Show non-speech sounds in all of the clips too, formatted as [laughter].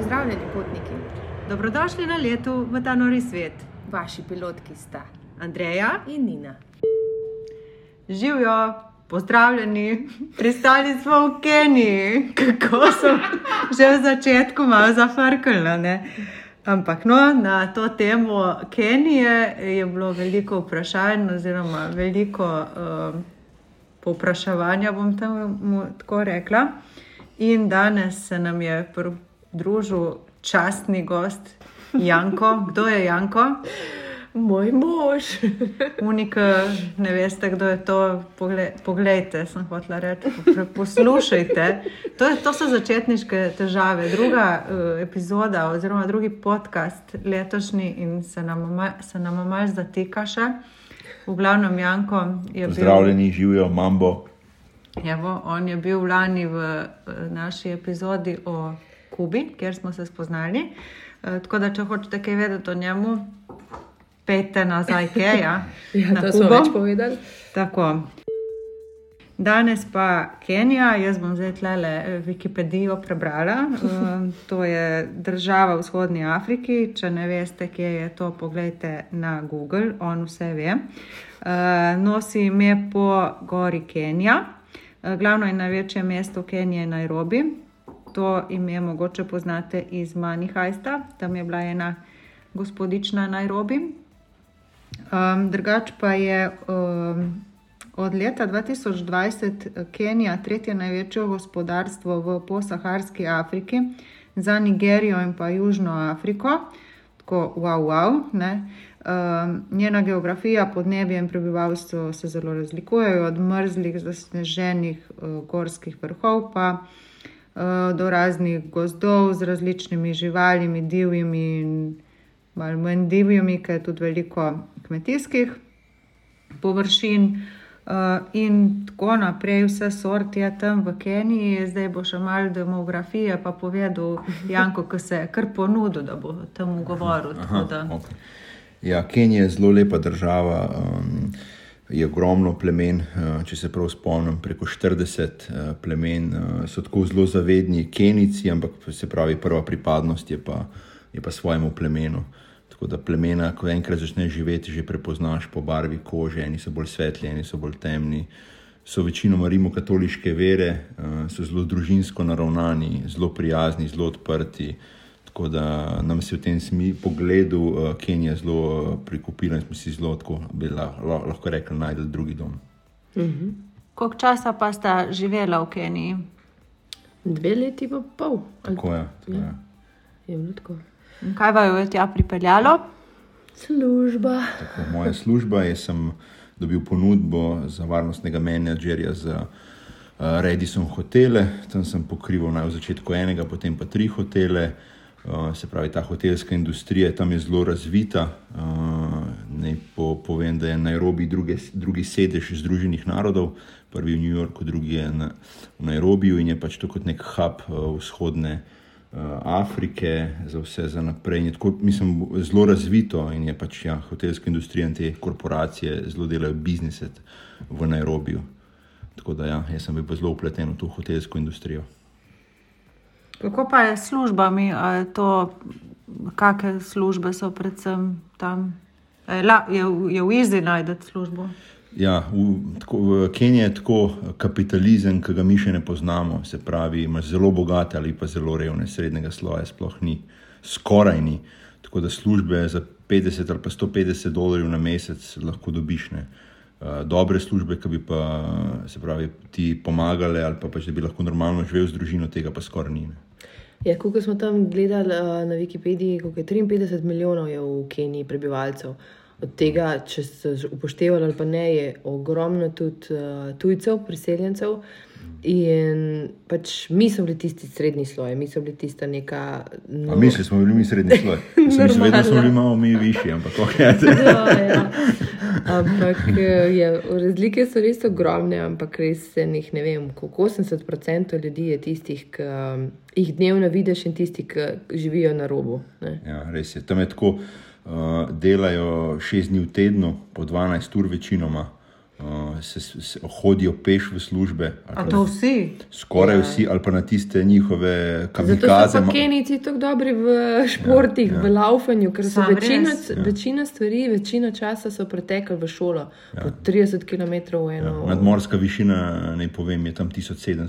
Pozdravljeni, potniki. Dobrodošli na letu v ta nori svet. Vaši pilotki sta Andreja, in Nina. živijo, pozdravljeni, pristali smo v Keniji, kako so že v začetku malo zafrknili. Ampak no, na to temo Kenije je bilo veliko vprašanj, oziroma veliko um, povpraševanja, bom temu tako rekla. In danes se nam je pridružil častni gost Janko. Kdo je Janko? Moj mož. Unika, ne veste, kdo je to. Poglej, poglejte, sem hotela reči, po- poslušajte. To, je, to so začetniške težave. Druga uh, epizoda, oziroma drugi podcast, letošnji, in se nam, se nam malo zatika še. V glavnem, Janko je bil. Pozdravljeni, živijo, mambo. Evo, on je bil lani v eh, naši epizodi o Kubi, kjer smo se spoznali. E, tako da, če hočete kaj vedeti o njemu, pejte nazaj, kaj ja. [laughs] Ja, na to smo Kubo. več povedali. Tako. Danes pa Kenija, jaz bom zdaj tlele Wikipedijo prebrala. Um, [laughs] to je država v vzhodnji Afriki. Če ne veste, kje je to, pogledajte na Google, on vse ve. Uh, nosi ime po gori Kenija. Uh, glavno in največje mesto Kenije je Nairobi. To ime mogoče poznate iz Manihajsta, tam je bila ena gospodična Nairobi. Um, drugač pa je um, od leta 2020 Kenija tretje največje gospodarstvo v posaharski Afriki, za Nigerijo in pa Južno Afriko. Tako, wow, wow. ne. Um, njena geografija, podnebje in prebivalstvo se zelo razlikujejo, od mrzlih, zasneženih uh, gorskih vrhov pa uh, do raznih gozdov z različnimi živalimi, divjimi in malo manj divjimi, ker je tudi veliko kmetijskih površin. Uh, in tako naprej, vse sorte je tam v Keniji, zdaj bo še malo demografije, pa povedal Janko, ki se je kar ponudil, da bo tam govoril. tako da- okay. ja, Kenija je zelo lepa država, um, je ogromno plemen. Uh, če se prav spomnim, preko 40 uh, plemen uh, so tako zelo zavedni Kenici, ampak se pravi, prva pripadnost je pa, je pa svojemu plemenu. Tako da plemena, ko enkrat začneš živeti, že prepoznaš po barvi kože, eni so bolj svetli, eni so bolj temni. So večinoma rimokatoliške vere, eh, so zelo družinsko naravnani, zelo prijazni, zelo odprti. Tako da nam se v tem smi, pogledu uh, Kenija zelo uh, prikupila in smo si zelo, tako bi la, la, lahko rekli, najdel drugi dom. Koliko časa pa sta živela v Keniji? Dve leti pa pol. Tako je. Tako je. Je bilo tako. In kaj vaju je tja pripeljalo? Služba. Tako, moja služba je, sem dobil ponudbo za varnostnega menedžerja za uh, Redison hotele. Tam sem pokrival naj v začetku enega, potem pa tri hotele. Uh, se pravi, ta hotelska industrija tam je zelo razvita. Uh, naj po, povem, da je Nairobi druge, drugi sedež Združenih narodov, prvi v New Yorku, drugi je na, v Nairobiju in je pač to kot nek hub uh, vzhodne. Afrike, za vse za naprej. Je Tako, mislim, zelo razvito in je pač ja, hotelska industrija in te korporacije zelo delajo biznise v Nairobiju. Tako da ja, jaz sem bil zelo upleten v to hotelsko industrijo. Kako pa je s službami? Je to, kakšne službe so predvsem tam? Je, je, je v Izi najdete službo? Ja, v, tako, v Keniji je tako kapitalizem, ki ga mi še ne poznamo. Se pravi, imaš zelo bogate ali pa zelo revne, srednjega sloja sploh ni, skoraj ni. Tako da službe za 50 ali pa 150 dolarjev na mesec lahko dobiš. Ne. Uh, dobre službe, ki bi pa se pravi, ti pomagale, ali pa pač, da bi lahko normalno živel z družino, tega pa skoraj ni. Ne. Ja, ko smo tam gledali uh, na Wikipediji, koliko je 53 milijonov je v Keniji prebivalcev. Od tega, če ste upoštevali ali pa ne, je ogromno tudi uh, tujcev, priseljencev. In pač mi smo bili tisti srednji sloj, mi smo bili tista neka. No. Mislili smo bili mi srednji sloj. [laughs] Sem mislil, vedno smo bili malo mi višji, ampak ok. Ja, [laughs] ja. Ampak eh, je, razlike so res ogromne, ampak res se njih ne vem, koliko 80% ljudi je tistih, ki um, jih dnevno vidiš in tisti, ki živijo na robu. Ne. Ja, res je. Tam je tako, delajo šest dni v tednu, po 12 ur večinoma. Uh, se, se hodijo peš v službe. ali A to vsi? Skoraj Ja. vsi, ali pa na tiste njihove Zato kamikaze. so pa ma- Kenijci tako dobri v športih, Ja, ja. v laufanju, ker so Sam večina? Ja. večina stvari, večina časa so pretekli v šolo, po 30 km v eno. Ja, nadmorska višina, naj povem, je tam 1700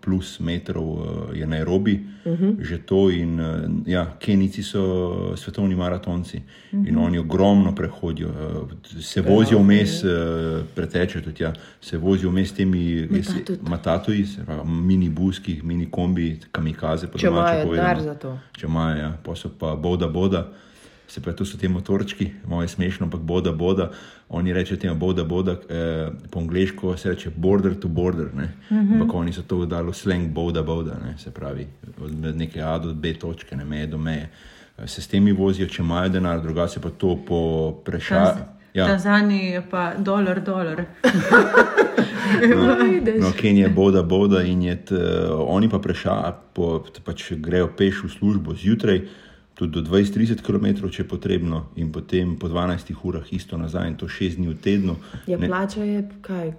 plus metrov, eh, je Nairobi, uh Mhm. -huh. že to. In, eh, ja, Kenijci so svetovni maratonci uh -huh. in oni ogromno prehodijo, eh, se vozijo vmes, eh, pretečejo tudi, ja, se vozijo vmes temi se pravi minibuski, mini kombi, kamikaze. Če imajo denar za to. Če imajo, ja, pa so pa boda, boda. Se pravi, to so ti motorčki, malo je smešno, ampak boda, boda. Oni rečejo temu boda, boda, eh, po angliško se reče border to border. Uh -huh. Ampak oni so to dali v slang boda, boda, ne? se pravi, od neke A do B točke, ne meje do meje. Eh, Se s temi vozijo, če imajo denar, drugače pa to po prešaju. Ja. Tanzaniji je pa dolar, dolar. [laughs] [laughs] No, Kenija je boda, boda in je t, oni pa prešajo, pač grejo peš v službo zjutraj, tudi do 20-30 km, če je potrebno, in potem po 12 urah isto nazaj, in to 6 dni v tednu. Ja, Ne- plača je kaj,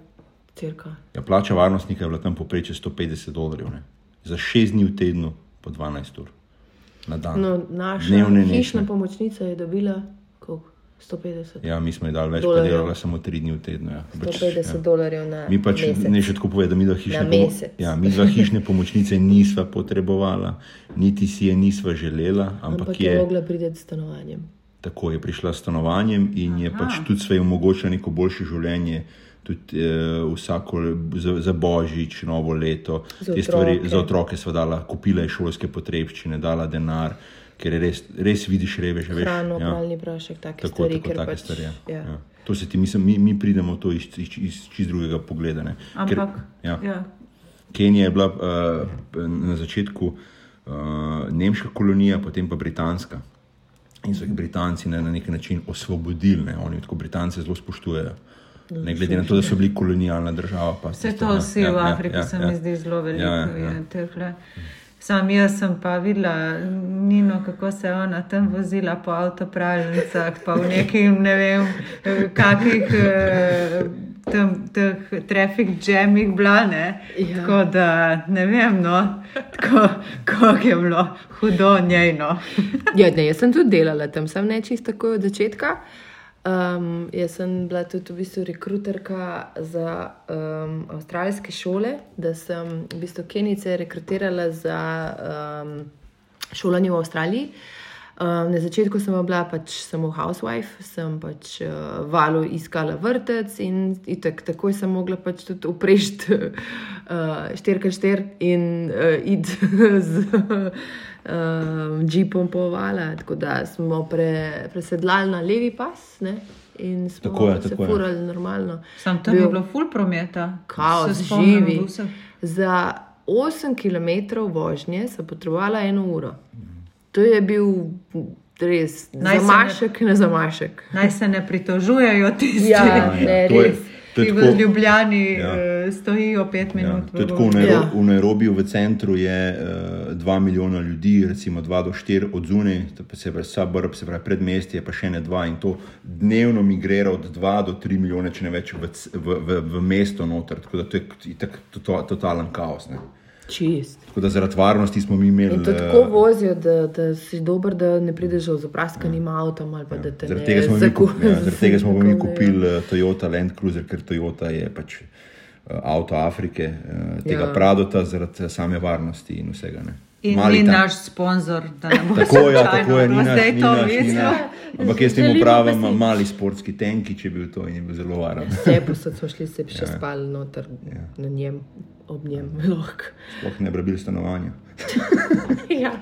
cirka. Ja, plača varnostnika je bila tam poprečje 150 dolarjev, ne? za 6 dni v tednu, po 12 ur na dan. No, naša Dnevne hišna nešne. pomočnica je dobila? 150. Ja, mi smo ji dali več, pa delala samo 3 dni v tednu. Ja. Pač, 150 ja. dolarjev na Mi pač mesec. ne še tako povedati, da mi dva hišne, mesec. ja, mi dva hišne pomočnice nisva potrebovala, niti si je nisva želela, ampak, Ampak je je mogla priti s stanovanjem. tako je prišla s stanovanjem in je pač tudi svoje omogočila neko boljše življenje. Tudi eh, vsako za, za božič, novo leto, Za te stvari otroke. za otroke sva dala, kupila je šolske potrebščine, dala denar, ker res, res vidiš reveže. veš, Hrano, ja. pralni prašek, take Tako, stvari, tako, ker take pač, stvari. Ja. ja. Ja. To se ti, mislim, mi, mi pridemo to iz, iz, iz čist drugega pogleda. ne. Ker- Ampak, ja. ja. Kenija je bila uh, na začetku uh, nemška kolonija, potem pa britanska. In so jih Britanci na, na nek način osvobodili, ne? oni tako Britance zelo spoštujejo. Ne glede na to, da so bili kolonialna država. pa Vse tisto, to ja, vsi ja, v ja, Afriki ja, se ja. mi zdi zelo veliko. Ja, ja, ja. Sam jaz sem pa videla Nino, kako se je ona tam vozila po avtopravljenicah, pa v nekih, ne vem, kakih eh, tam, teh trafik jamih bila, ne. Ja. Tako da ne vem, no, tako kako je bilo hudo njejno. Ja, ne, jaz sem tudi delala tam, sem ne čisto tako od začetka. Um, jaz sem bila tudi v bistvu rekruterka za um, avstralske šole, da sem v bistvu Kenice rekrutirala za um, šolanje v Avstraliji. Um, na začetku sem bila pač samo housewife, sem pač uh, valu iskala vrtec in itak, takoj sem mogla pač tudi uprežiti uh, 4x4 in uh, iti [laughs] z um, jeepom po vala. Tako da smo pre, presedlali na levi pas ne, in smo Tako je, se tako je. furali normalno. Sam tam je bilo full prometa. Kaos, živi. vseh. Za 8 km vožnje sem potrebovala eno uro. To je bil res Naj se ne- zamašek na zamašek. Naj se ne pritožujejo tisti, Ja, Ja, ne, to je- res. je ki v tako- Ljubljani Ja. ja. stojijo pet Ja, minut. to je tako v, Nairo Ja. ja. v Nairobiju, v centru je uh, 2 milijona ljudi, recimo 2 do 4 od zunaj, to se pravi suburb, se pravi predmestje, pa še ne 2 in to dnevno migrira od 2 do 3 milijone, če ne več v, v, v, v mesto noter. Tako da to je itak to, totalen kaos. Ne. Čist. Tako da zaradi varnosti smo mi imeli. In to eh, tako vozijo, da, da si dober, da ne prideš avtom ali pa da te Ja. Zaradi tega smo mi, zaku- kup, ja, zaradi tega smo mi zakunejo. kupili uh, Toyota Land Cruiser, ker Toyota je pač uh, avto Afrike, uh, tega Ja. ja. Pradota, zaradi eh, same varnosti in vsega. Ne. In Mali ni ta- naš sponzor, da ne bo Tako je, ja, slučajno tako je, ni naš, ni to naš, ni naš. [laughs] Ampak jaz temu pravim si. mali sportski tenki, če je bil to in je bil zelo varen. Vse posod smo šli, se še Ja. spali noter Ja. na njem, ob njem. [laughs] lahko. Sploh ne brabili stanovanja. [laughs] ja.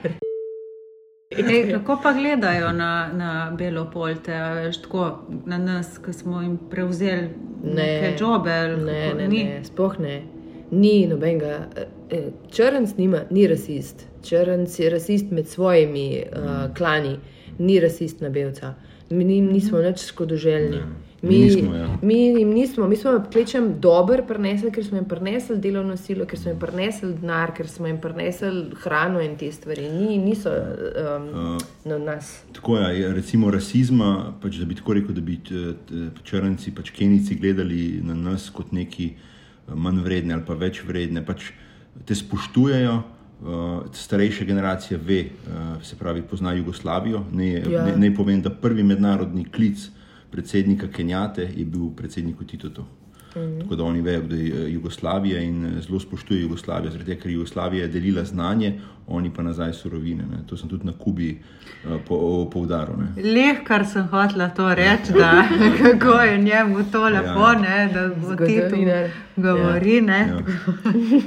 Ej, kako pa gledajo na, na Belopolte, a veš, tako na nas, ki smo jim prevzeli Ne. neke jobe? ali Ne, ne, Ni? ne, sploh ne. Ni nobenega. eh, Črnc nima, ni rasist. Črnc je rasist med svojimi uh, klani, ni rasist na belca. Mi ni- nismo nič škodoželjni. Mi, Mi nismo, ja. mi jim nismo, mi smo klečem dober prenesli, ker smo jim prenesli delovno silo, ker smo jim prenesli denar, ker smo jim prenesli hrano in te stvari. Ni, niso um, na nas. Tako je, ja, recimo rasizma, pač, da bi tako rekel, da bi črnci, pač kenici gledali na nas kot neki eh, manj vredne ali pa več vredne, pač te spoštujejo. Uh, starejša generacija ve, uh, se pravi, pozna Jugoslavijo. Ne, Ja. ne, ne povem, da prvi mednarodni klic predsednika Kenjate je bil predsedniku Titotu. Mm. Tako da oni vejo, da je eh, Jugoslavija in eh, zelo spoštuje Jugoslavijo, zaradi tega, ker Jugoslavija je delila znanje, oni pa nazaj surovine. Ne. To sem tudi na Kubi uh, po, poudaril. ne. Leh, kar sem hotela to reči, da [laughs] kako je njemu to lepo, Ja. ne, da bo ti tu Zgodovinar. govori. Ne.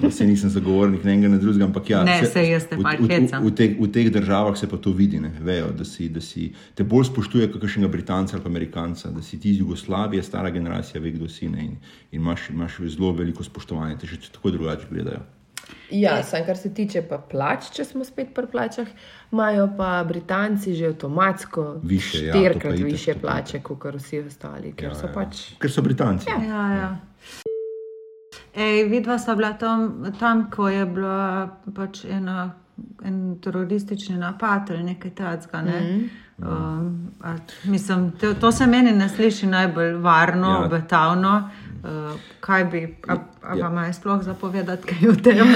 Ja. Se nisem zagovornik ne enega ne drugega, ampak ja, Ne, se- saj jaz te v- malo v- v-. V, teh- v teh državah se pa to vidi, ne, vejo, da, si, da si te bolj spoštuje kot kakšnega Britanca ali Amerikanca, da si ti iz Jugoslavije, stara generacija, ve, kdo si ne, in, in imaš, imaš zelo veliko spoštovanja, te še tako drugače gledajo. Ja, sam kar se tiče pa plač, če smo spet pri plačah, imajo pa Britanci že avtomatsko Višje, ja, to pa štirikrat itak, više pa plače kot vsi ostali, ker Ja, so ja. pač. Ker so Britanci. Ja, ja. Ej, vidva sta bila tam, tam ko je bila pač ena, en teroristični napad ali nekaj takega. Ne? Mm -hmm. um, mislim, to, to se meni ne sliši najbolj varno, Ja. ja. obetavno. Uh, kaj bi, a, a Ja. vam je sploh zapovedati kaj o tem?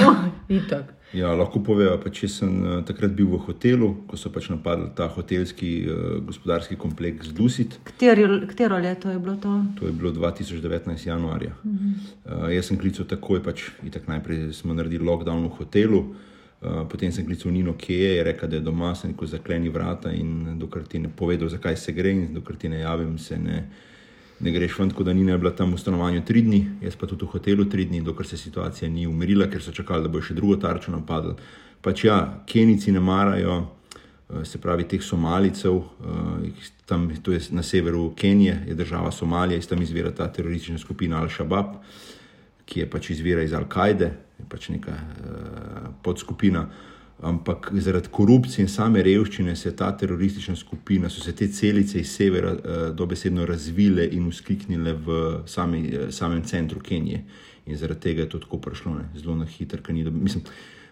Itak. Ja, lahko povejo, pa če sem uh, takrat bil v hotelu, ko so pač napadli ta hotelski uh, gospodarski kompleks Dusit. Katero, katero leto je bilo to? To je bilo 2019. januarja. Uh -huh. uh, jaz sem klical takoj, pač, itak najprej smo naredili lockdown v hotelu, uh, potem sem klical Nino, kje je, je rekel, da je doma, sem rekel, zakleni vrata in dokler ti ne povedal, zakaj se gre in dokler ti ne javim, se ne, ne greš ven. Tako da je bila tam v stanovanju tri dni, jaz pa tudi v hotelu tri dni, dokler se situacija ni umirila, ker so čakali, da bo še drugo tarčo napadli. Pač ja, Kenici ne marajo eh, se pravi teh Somalicev, eh, tam, to je na severu Kenije, je država Somalija, iz tam izvira ta teroristična skupina Al-Shabaab, ki je pač izvira iz Al-Kaide, je pač neka uh, podskupina. Ampak zaradi korupcije in same revščine se je ta teroristična skupina, so se te celice iz severa uh, dobesedno razvile in uskliknile v sami, uh, samem centru Kenije. In zaradi tega je to tako prišlo, ne? zelo na hitro, ker ni dobro. Mislim,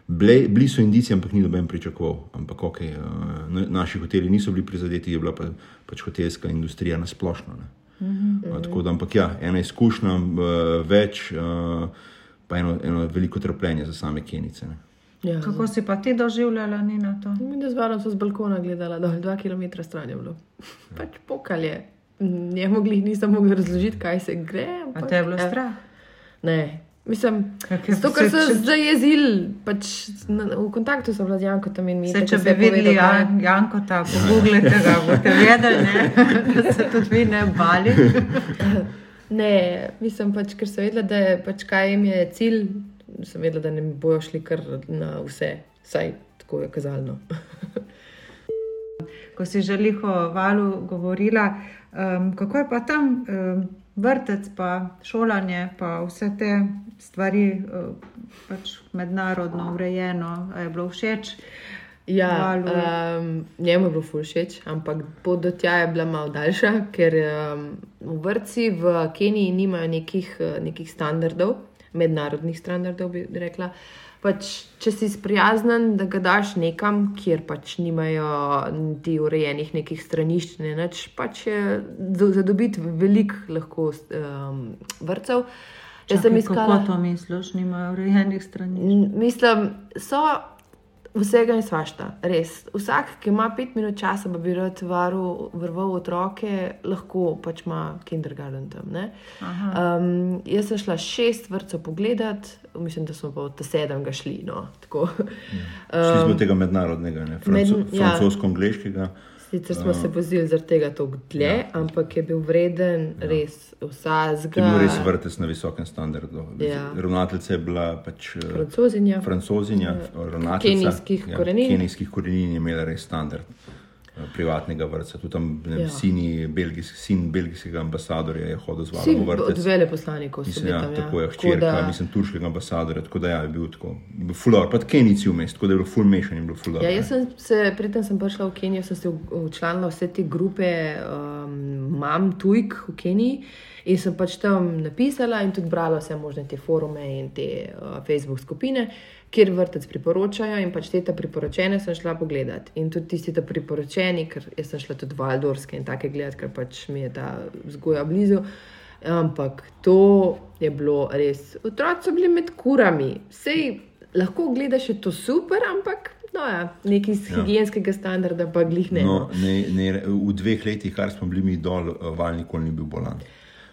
Ble, bili so indici, ampak ni noben pričakoval. Ampak ok, uh, naši hoteli niso bili prizadeti, je bila pa, pač hotelska industrija na splošno. Mm -hmm. uh, tako da, ampak ja, ena izkušnja, uh, več, uh, pa eno, eno veliko trpljenje za same Kenice. Ne. Ja. Kako si pa ti doživljala, ni na to? Mi da zvarom so z balkona gledala, dol, dva km stran je bilo. Pač pokalje. Njemu glih nisem mogla razložiti, kaj se gre. A ampak, te je bilo ja. strah? Ne. Mislim, je zato, ker so se- če- zajezili, pač, na, v kontaktu so bila z Jankom in mi. Se, če bi je videli povedal, Jan, Jankota, pogooglite [laughs] ga, boste vedeli, ne? [laughs] da se tudi vi ne bali. [laughs] Ne, mislim pač, ker sem vedela, da je pač kaj jim je cilj, sem vedela, da ne bojo šli kar na vse, vsaj tako je kazalno. Ko si želi o valu govorila, um, kako je pa tam um, vrtec, pa šolanje, pa vse te stvari uh, pač mednarodno urejeno, je bilo všeč. Ja, um, njemu je bilo všeč, ampak pot do tja je bila malo daljša, ker um, v vrtci v Keniji nimajo nekih, nekih standardov, mednarodnih standardov, bi rekla. Pač, če si sprijazen, da ga daš nekam, kjer pač nimajo niti urejenih nekih stranišč, ne več, pač je za dobiti veliko lahko um, vrtcev. Jaz sem iskala. Kako to misliš, nimajo urejenih strani? N- Mislim, so vsega in svašta, res. Vsak, ki ima pet minut časa, pa bi rad vrval otroke, lahko pač ima kindergarten tam. ne. Um, jaz sem šla šest vrtcev pogledat, mislim, da smo pa od sedem ga šli. No, tako. Šli smo tega mednarodnega, ne, Franco, Med- ja. Sicer smo se vozili zaradi tega tako dlje, ja. ampak je bil vreden res To vsazga. je bil res vrtec na visokem standardu. Ja. Ravnateljica je bila pač eh, Francozinja. francozinja, ravnateljica. Kenijskih korenin. Kenijskih korenin je imela res standard. Eh, Privatnega vrtca, tudi tam ne, Ja. sini, belgijsk, sin belgijskega ambasadorja je hodil z valom v od vrtec. veleposlanikov so Mislim, bili ja, tam. ja. tako je, hčerka, da- mislim, turškega ambasadorja, tako da ja, je bil tako, fulor, pa Kenijci vmes, tako da je bilo ful mešan in bilo fulor. Ja, jaz sem se, preden sem prišla v Kenijo, sem se včlanila vse te grupe um, mam tujk v Keniji. In sem pač tam napisala in tudi brala vse možne te forume in te uh, Facebook skupine, kjer vrtec priporočajo. In pač te ta priporočene sem šla pogledat. In tudi tisti ta priporočeni, ker jaz sem šla tudi Valdorske in take gledati, ker pač mi je ta vzgoja blizu. Ampak to je bilo res. Otroci so bili med kurami. Sej lahko gledaš, je to super, ampak. No, ja, nekaj iz ja. higijenskega standarda, pa glih ne. No, ne, ne. V dveh letih, kar smo bili mi dol, val nikoli ni bil bolan.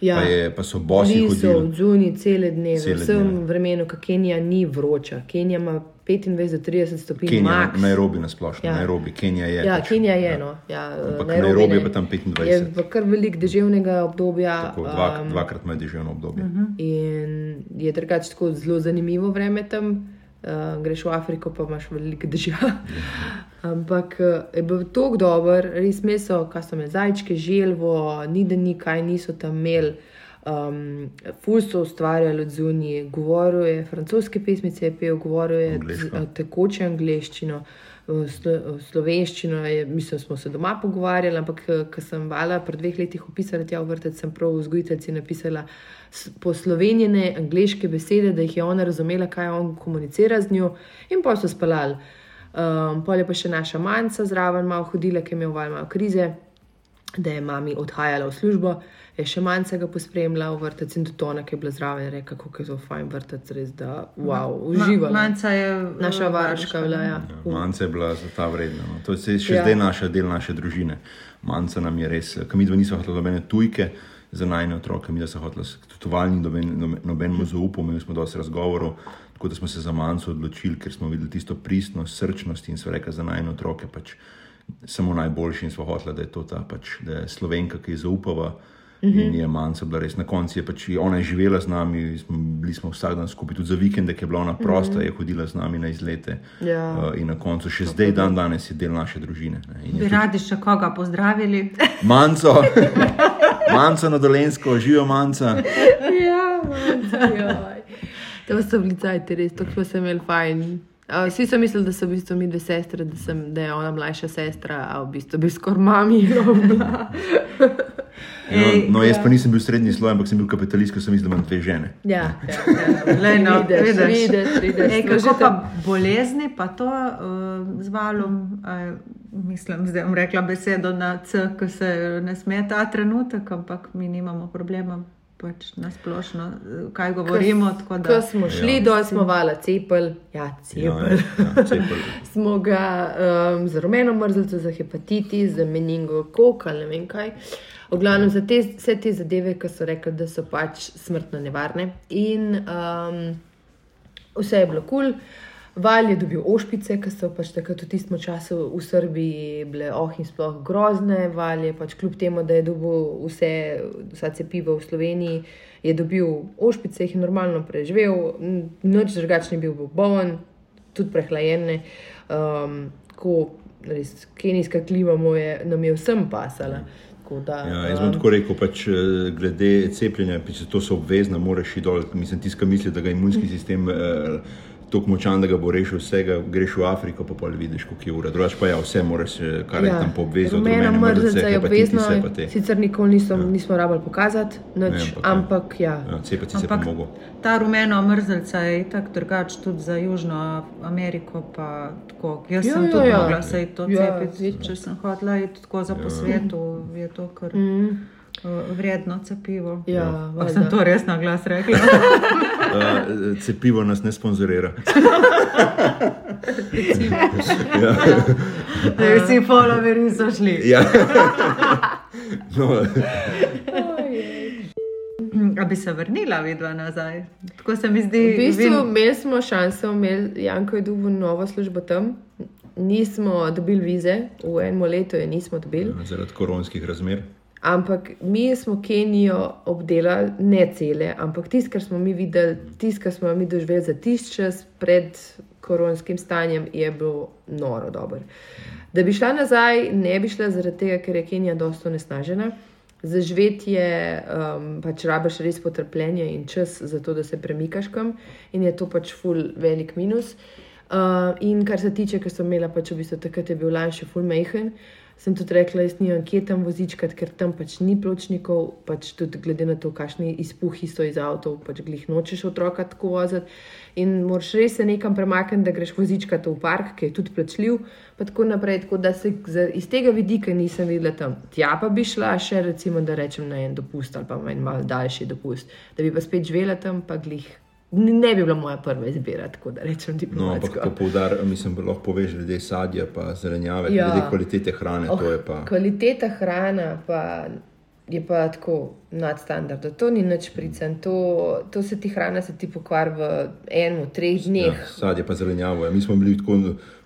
Ja. Pa, je, pa so bosi hodili. zunaj cele dneve, Cele v vsem dneve. vremenu, ki Kenija ni vroča. Kenija ima 25-30 stopinj. Kenija, max. Nairobi na splošno, Ja. Nairobi, Kenija je. Ja, pač, Kenija je. ja. No. Ja, Ampak Nairobi Nairobi je pa tam 25. Je v kar velik deževnega obdobja. Tako, dva, um, dvakrat ima deževno obdobje. Mhm. In je drugače tako zelo zanimivo vreme tam. Uh, greš v Afriko, pa imaš veliko dežja. [laughs] Ampak uh, je bil tako dober, res meso, kaj so imeli zajčke, želvo, ni da ni kaj niso tam imeli. Um, ful so ustvarjali od zunije, govoril je francoske pesmice, je pel, govoril je z- tekoče angliščino, uh, slo, slovenščino. Je, mislim, smo se doma pogovarjali, ampak ko sem vala pred dveh letih opisala tja v vrtec, sem prav vzgojiteljici napisala poslovenjene angliške besede, da jih je ona razumela, kaj on komunicira z njo, in pa so spalali. Um, pol je pa še naša manjca zraven malo hodila, ki je imel val malo krize, da je mami odhajala v službo. Je še manjca ga pospremljala v vrtec in tudi ona, ki je bila zraven, je rekla, kako je to fajn vrtec, res da, wow, uživala. Manjca je Naša eh, varuška, bila, ja. Ja, Manca je bila za ta vredna. No. To je še Ja. zdaj naša del naše družine. Manca nam je res, ker mi dva nismo hoteli nobene tujke za najne otroke, mi da so hoteli tovalni, noben, noben, nobenemu zaupal, imeli smo dosti razgovorov, tako da smo se za manjco odločili, ker smo videli tisto pristnost, srčnost in so rekli za najne otroke pač samo najboljši in smo hoteli, da je to ta pač, da je slovenka, ki je zaupava. Mhm. Mm -hmm. In je manjka bila res na koncu. Je pač, ona je živela z nami, smo, bili smo vsak dan skupaj, tudi za vikende, ki je bila ona prosta, mm -hmm. je hodila z nami na izlete. Mhm. Ja. Uh, in na koncu, še zdaj, dan danes je del naše družine. Bi radi še koga pozdravili? [laughs] Manco, manco na dolensko, živijo manca. ja, manjca, joj. To so bili cajti, res, tako smo se imeli fajn. Uh, vsi so mislili, da so v bistvu mi dve sestre, da, sem, da je ona mlajša sestra, a v bistvu bi skoraj mami [laughs] bila. Ej, No, no, jaz ja. pa nisem bil srednji sloj, ampak sem bil kapitalist, ker sem mislil, da imam dve žene. Ja, ja, [laughs] ja. Lej, no, vidiš, vidiš. vidiš. Ej, kako pa bolezni, pa to uh, z valom, uh, mislim, zdaj bom rekla besedo na C, ki se ne sme ta trenutek, ampak mi nimamo problema. Pač na splošno, eh, kaj govorimo. tako da- Ko smo šli Ja. dol, smo vala cepel, ja, Ja, cepel. ja, cepel. [laughs] smo ga um, z rumeno mrzlico, za hepatitis, za meningokok ali ne vem kaj. V glavnem za te, vse te zadeve, ki so rekli, da so pač smrtno nevarne. In um, vse je bilo kul. Cool. Val je dobil ošpice, ki so pač takrat v tistem času v Srbiji bile oh in sploh grozne. Val je pač kljub temu, da je dobil vse, vsa cepiva v Sloveniji, je dobil ošpice, jih je normalno preživel, n- nič drugačni bil, bil bolen, tudi prehlajene. Um, ko res kenijska klima mu je, nam je vsem pasala. Da, Ja, jaz bom tako rekel, pač, eh, glede cepljenja, pač, to so obvezna, moraš iti dol. Mislim, tiska misli, da ga imunski [laughs] sistem eh, tako močan, da ga bo rešil vsega, greš v Afriko, pa pol vidiš, koliko je ura. Drugač pa ja, vse moraš, eh, kar je tam po obvezu, rumene mrzlica je obvezna, sicer nikoli niso, ja. nismo rabili pokazati, nič, Ne, ampak, ampak ampak ja. Ja, cepati se pa Ampak mogo. ta rumena mrzlica je tako drugače tudi za Južno Ameriko. pa Tako. Jaz Ja, sem ja, tudi ja. mogla se to Ja, cepiti, če sem hodila iti tako za po svetu, je to kar Mm, vredno cepivo. ja, Pa sem to res na glas rekla. Uh, [laughs] cepivo nas ne sponzorira. ja. Da vsi followeri so šli. ja. [laughs] no, A bi se vrnila vidva nazaj? Tako se mi zdi. V bistvu vin- imeli smo šanso, imeli, Janko je dobil novo službo tam, nismo dobili vize, v enem letu je nismo dobili. zaradi koronskih razmer. Ampak mi smo Kenijo obdelali, ne cele, ampak tisto, kar smo mi videli, tisto, kar smo mi doživeli za tisti čas pred koronskim stanjem, je bilo noro dobro. Da bi šla nazaj, ne bi šla zaradi tega, ker je Kenija dosto nesnažena. Zaživeti je, um, pač rabiš res potrpljenje in čas za to, da se premikaš kam, in je to pač ful velik minus. Uh, in kar se tiče, ker sem imela pač v bistvu takrat je bil lan še ful mehen, sem tudi rekla, jaz nimam kje tam vozičkati, ker tam pač ni pločnikov, pač tudi glede na to, kakšni izpuhi so iz avtov, pač glih nočeš otroka tako voziti. In moraš res se nekam premakniti, da greš vozičkati v park, ki je tudi plačljiv. Pa tako naprej, tako da se iz tega vidika nisem videla tam. Tja pa bi šla še, recimo, da rečem na en dopust ali pa en mal daljši dopust, da bi pa spet živela tam, pa glih. Ne bi bila moja prva izbira, tako da rečem No, ampak diplomatsko. to poudar, mislim, da lahko poveš glede sadja, pa zelenjave, Ja. ja. glede kvalitete hrane. Oh, to je pa. Kvaliteta hrana pa je pa tako nadstandardna. To ni nič pricen, to, to se ti hrana se ti pokvari v enem, treh dneh. Ja, sadje pa zelenjavo. Ja. Mi smo bili tako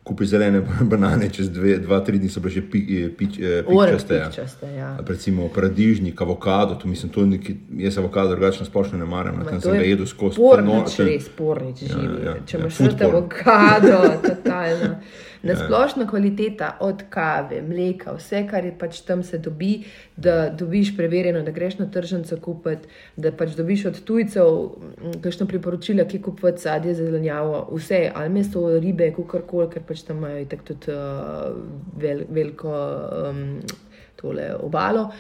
kupi zelene [laughs] banane, čez dve, dva, tri dni so bile že pi, eh, pič, eh, pikčaste. ja. pikčaste, ja. Pa Recimo paradižnik, avokado, to mislim, to neki, jaz avokado drugačno splošno ne maram, Ma tam sem ga je jedel skozi. je no- res pornič Ja, živi. ja, Če ja, imaš porn. avokado, [laughs] totalno. Na splošno kvaliteta od kave, mleka, vse, kar je pač tam se dobi, da dobiš preverjeno, da greš na tržnico kupiti, da pač dobiš od tujcev kakšno priporočilo, ki kupiti sadje, zelenjavo, vse, ali meso, ribe, kakorkoli, ker pač tam imajo tudi uh, vel, veliko um, tole obalo.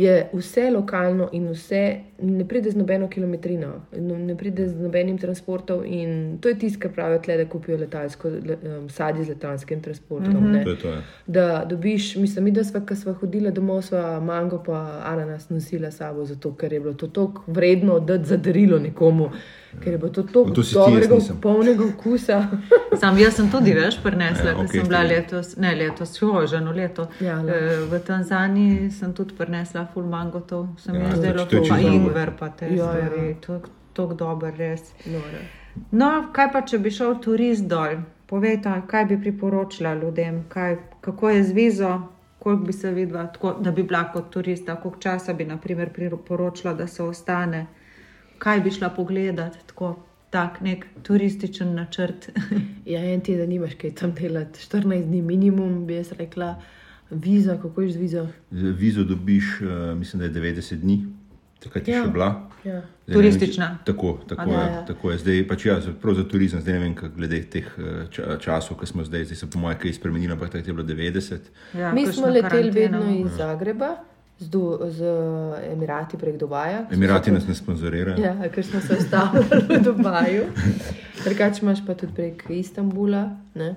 Je vse lokalno in vse ne pride z nobeno kilometrino, no- ne pride z nobenim transportom. In to je tisto, kar pravijo, tle, da kupijo letalsko le, um, sadje z letalskim transportom. Mm -hmm. To je to. Ja. Da dobiš, mislim, mi, da smo, ko smo hodili domov, smo mango pa ananas nosila sabo, zato ker je bilo to tako vredno, da za darilo nekomu, ker je bilo to tako To dobrega, polnega okusa. [laughs] Sam jaz sem tudi veš prinesla, Ja, ja, ker sem bila letos, ne letos, jo, že eno leto. Ja, no. Eh, v Tanzaniji sem tudi prinesla full mangotov, sem Ja, jaz to- to pa čisto ingver, pa te Ja, ja. stvari, tako dober res. Nora. No, kaj pa, če bi šel turist dol? Povejte, kaj bi priporočila ljudem, kaj, kako je z vizo, koliko bi se videla, tako, da bi bila kot turista, koliko časa bi naprimer, priporočila, da se ostane, kaj bi šla pogledati, tako tak nek turističen načrt. [laughs] Ja, en teden nimaš kaj tam delati, 14 dni minimum, bi jaz rekla, viza, kako je z vizo. Z Vizo dobiš, uh, mislim, da je 90 dni, takrat je Ja. še bila. Ja. Zdaj vem, Turistična. če- Tako, tako, ja, ja. tako je. Zdaj pač ja, prav za turizem, zdaj ne vem, kako glede teh eh, ča, časov, ki smo zdaj, zdaj se po mojem kaj spremenilo, ampak takrat je bilo 90. Ja, Mi smo leteli vedno iz Zagreba, z, du, z Emirati prek Dubaja. Emirati nas ne sponzorirajo. Ja, ker smo se ustavili v Dubaju. [laughs] Drugače imaš pa tudi prek Istanbula ne?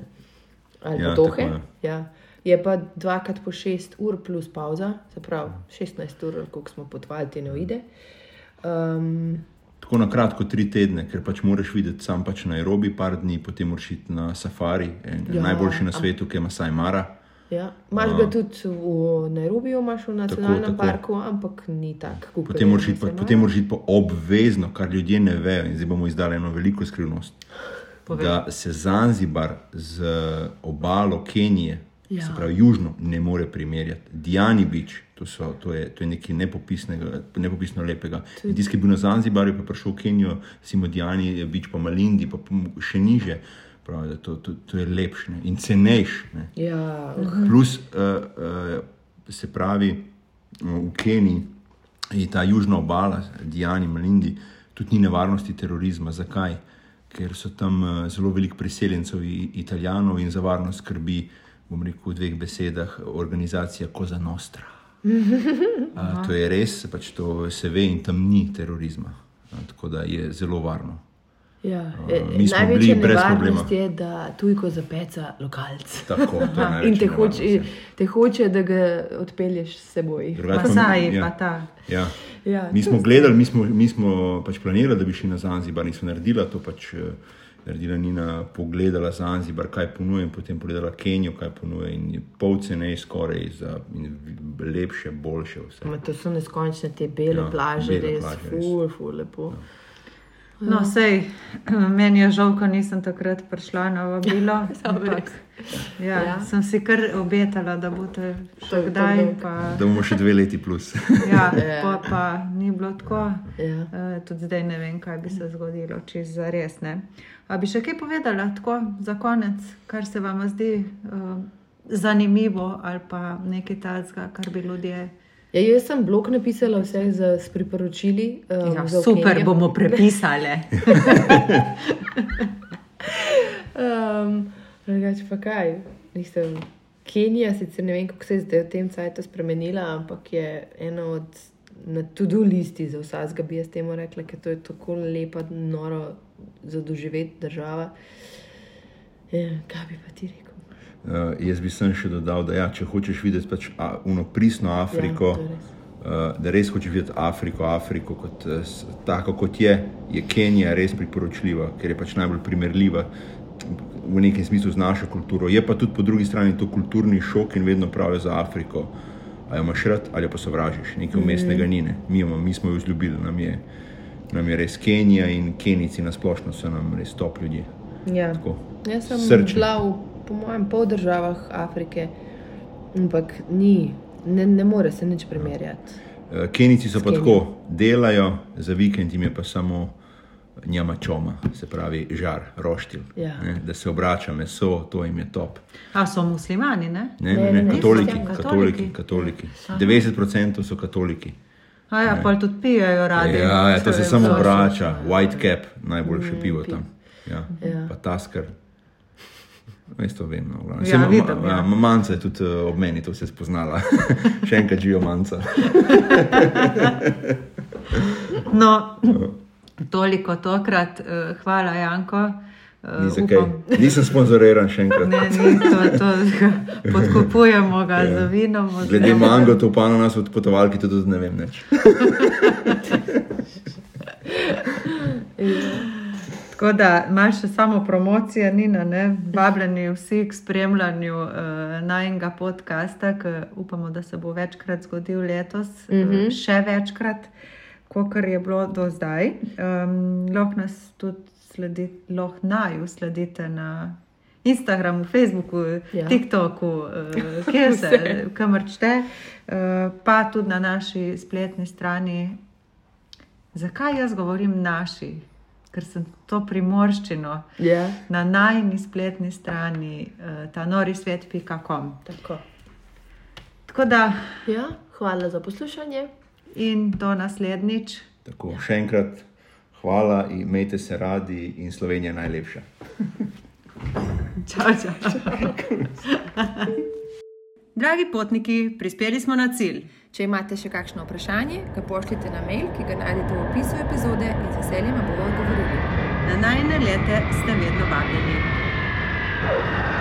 ali Ja, Dohe. je. Ja. Je pa dvakrat po 6 ur plus pauza, se pravi 16 ur, koliko smo potovali, ti ne uide. Um, Tako na kratko, tri tedne, ker pač moraš videti sam pač na Nairobi, par dni, potem moraš iti na safari, en, Ja, najboljši na svetu, ki je Masai Mara. Ja. Imaš ga tudi v Nairobiju, imaš v nacionalnem tako. parku, ampak ni tako. Potem moraš, iti, potem moraš iti pa obvezno, kar ljudje ne vejo, in zdaj bomo izdali eno veliko skrivnost. [laughs] Povej. Da se Zanzibar z obalo Kenije, Ja. se pravi južno, ne more primerjati. Diani Beach, to, so, to, je, to je nekaj nepopisno lepega. In Tisti, ki je bil na Zanzibarju, pa prišel v Kenijo, recimo Diani Beach, pa Malindi, pa še niže. Pravi, da to, to, to je lepše ne, in cenejše. ne. Ja, Plus, uh, uh, se pravi, uh, v Keniji je ta južna obala, Diani, Malindi, tudi ni nevarnosti terorizma. Zakaj? Ker so tam uh, zelo veliko priseljencev, i- italijanov in za varnost skrbi, bom rekel v dveh besedah, organizacija Koza Nostra. [laughs] Uh, to je res, pač to se ve in tam ni terorizma. Uh, tako da je zelo varno. Ja. mi smo Največja nevarnost je, da tujko zapeca lokalc. Tako, to je [laughs] In te hoče, ja. te hoče, da ga odpelješ s seboj. Masaji, ja. pa ta. Ja. Ja, Mi smo gledali, mi smo, mi smo pač planirali, da bi šli na Zanzibar, nismo naredili to. Pač, eh, naredila Nina, pogledala Zanzibar, kaj ponuja, potem pogledala Kenijo, kaj ponuja. In je pol skoraj za in lepše, boljše. Vse. Ma, to so neskončne te bele Ja, ja, plaže, bele res, plaže, res. ful, ful, lepo. No, sej, meni je žal, ko nisem takrat prišla na vabilo. [laughs] ampak, ja, Ja. ja. Sem si kar obetala, da boste To še to kdaj. dolg. Pa, [laughs] Da bomo še dve leti plus. [laughs] ja, Ja. pa, pa ni bilo tako. Ja. E, tudi zdaj ne vem, kaj bi se zgodilo, če za res ne. A bi še kaj povedala, tako za konec, kar se vam zdi uh, zanimivo ali pa nekaj takega, kar bi ljudje. Ja, jaz sem blog napisala vse z, s priporočili. Um, Ja, za super, Kenijo. bomo prepisali. [laughs] Um, drugače pa kaj, nisem. Kenija, sicer ne vem, kako se je zdaj v tem cajtu spremenila, ampak je ena od na to-do listi za vsakega, bi jaz temu rekla, ker to je tako lepa, noro za doživeti država. Ja, kaj bi pa ti rekel? Uh, jaz bi sem še dodal, da ja, če hočeš videti pač a, uno pristno Afriko, Ja, to je res. uh, da res hočeš videti Afriko, Afriko kot, s- tako kot je, je Kenija res priporočljiva, ker je pač najbolj primerljiva v nekem smislu z našo kulturo. Je pa tudi po drugi strani to kulturni šok in vedno pravijo za Afriko. A jo imaš rad ali pa sovražiš, nekaj umestnega ni. Ne. Mi, imamo, mi smo jo vzljubili, nam je, nam je res Kenija in Kenijci na splošno so nam res top ljudje. Ja. Tako. Jaz sem Srčni. bila v, po mojem, pol državah Afrike, ampak ni, ne, ne more se nič primerjati. Eh, Kenijci so pa Kenijo. tako, delajo, za vikend jim je pa samo njama čoma, se pravi žar, roštilj. Ja. Ne, Da se obrača meso, to jim je top. A so muslimani, ne? Ne, Ne, ne, ne, katoliki, katoliki, katoliki. katoliki. 90% so katoliki. A ja, pa tudi pijejo radi. Ja, ja, to se samo obrača, white cap, najboljše pivo tam. Ja. Ja. Pa taskar. Jaz to vem. No, v glavnem. Ja, ma- vidim, ma- ja. ma- Manca je tudi uh, ob meni, to se je spoznala. [laughs] Še enkrat živijo manca. [laughs] No, toliko tokrat. eh, Hvala, Janko. Eh, Ni za kaj. upam- Nisem sponzoriran še enkrat. Ne, ni to, to [laughs] podkupujemo ga Ja. z vinom. Glede mango, to pa na nas odpotovalki tudi ne vem več. Tako da imaš še samo promocijo, Nina, ne? vabljeni vsi k spremljanju uh, najnega podcasta, ki upamo, da se bo večkrat zgodil letos, mm. -hmm. uh, še večkrat, kot je bilo do zdaj. Um, lahko nas tudi sledite, lahko naju sledite na Instagramu, Facebooku, Ja. TikToku, uh, kjer se, [laughs] Vse. kamor čte, uh, pa tudi na naši spletni strani. Zakaj jaz govorim naši? Ker sem to primorščino Ja, na najni spletni strani, uh, ta norisvet.com. tako. Tako da, Ja, hvala za poslušanje. in do naslednjič. Tako, še enkrat hvala, imejte se radi in Slovenija je najlepša. [laughs] Čau, čau. [laughs] Dragi potniki, prispeli smo na cilj. Če imate še kakšno vprašanje, ga pošljite na mail, ki ga najdete v opisu epizode in z veseljem bomo odgovorili. Na najne lete ste vedno vabljeni. Thank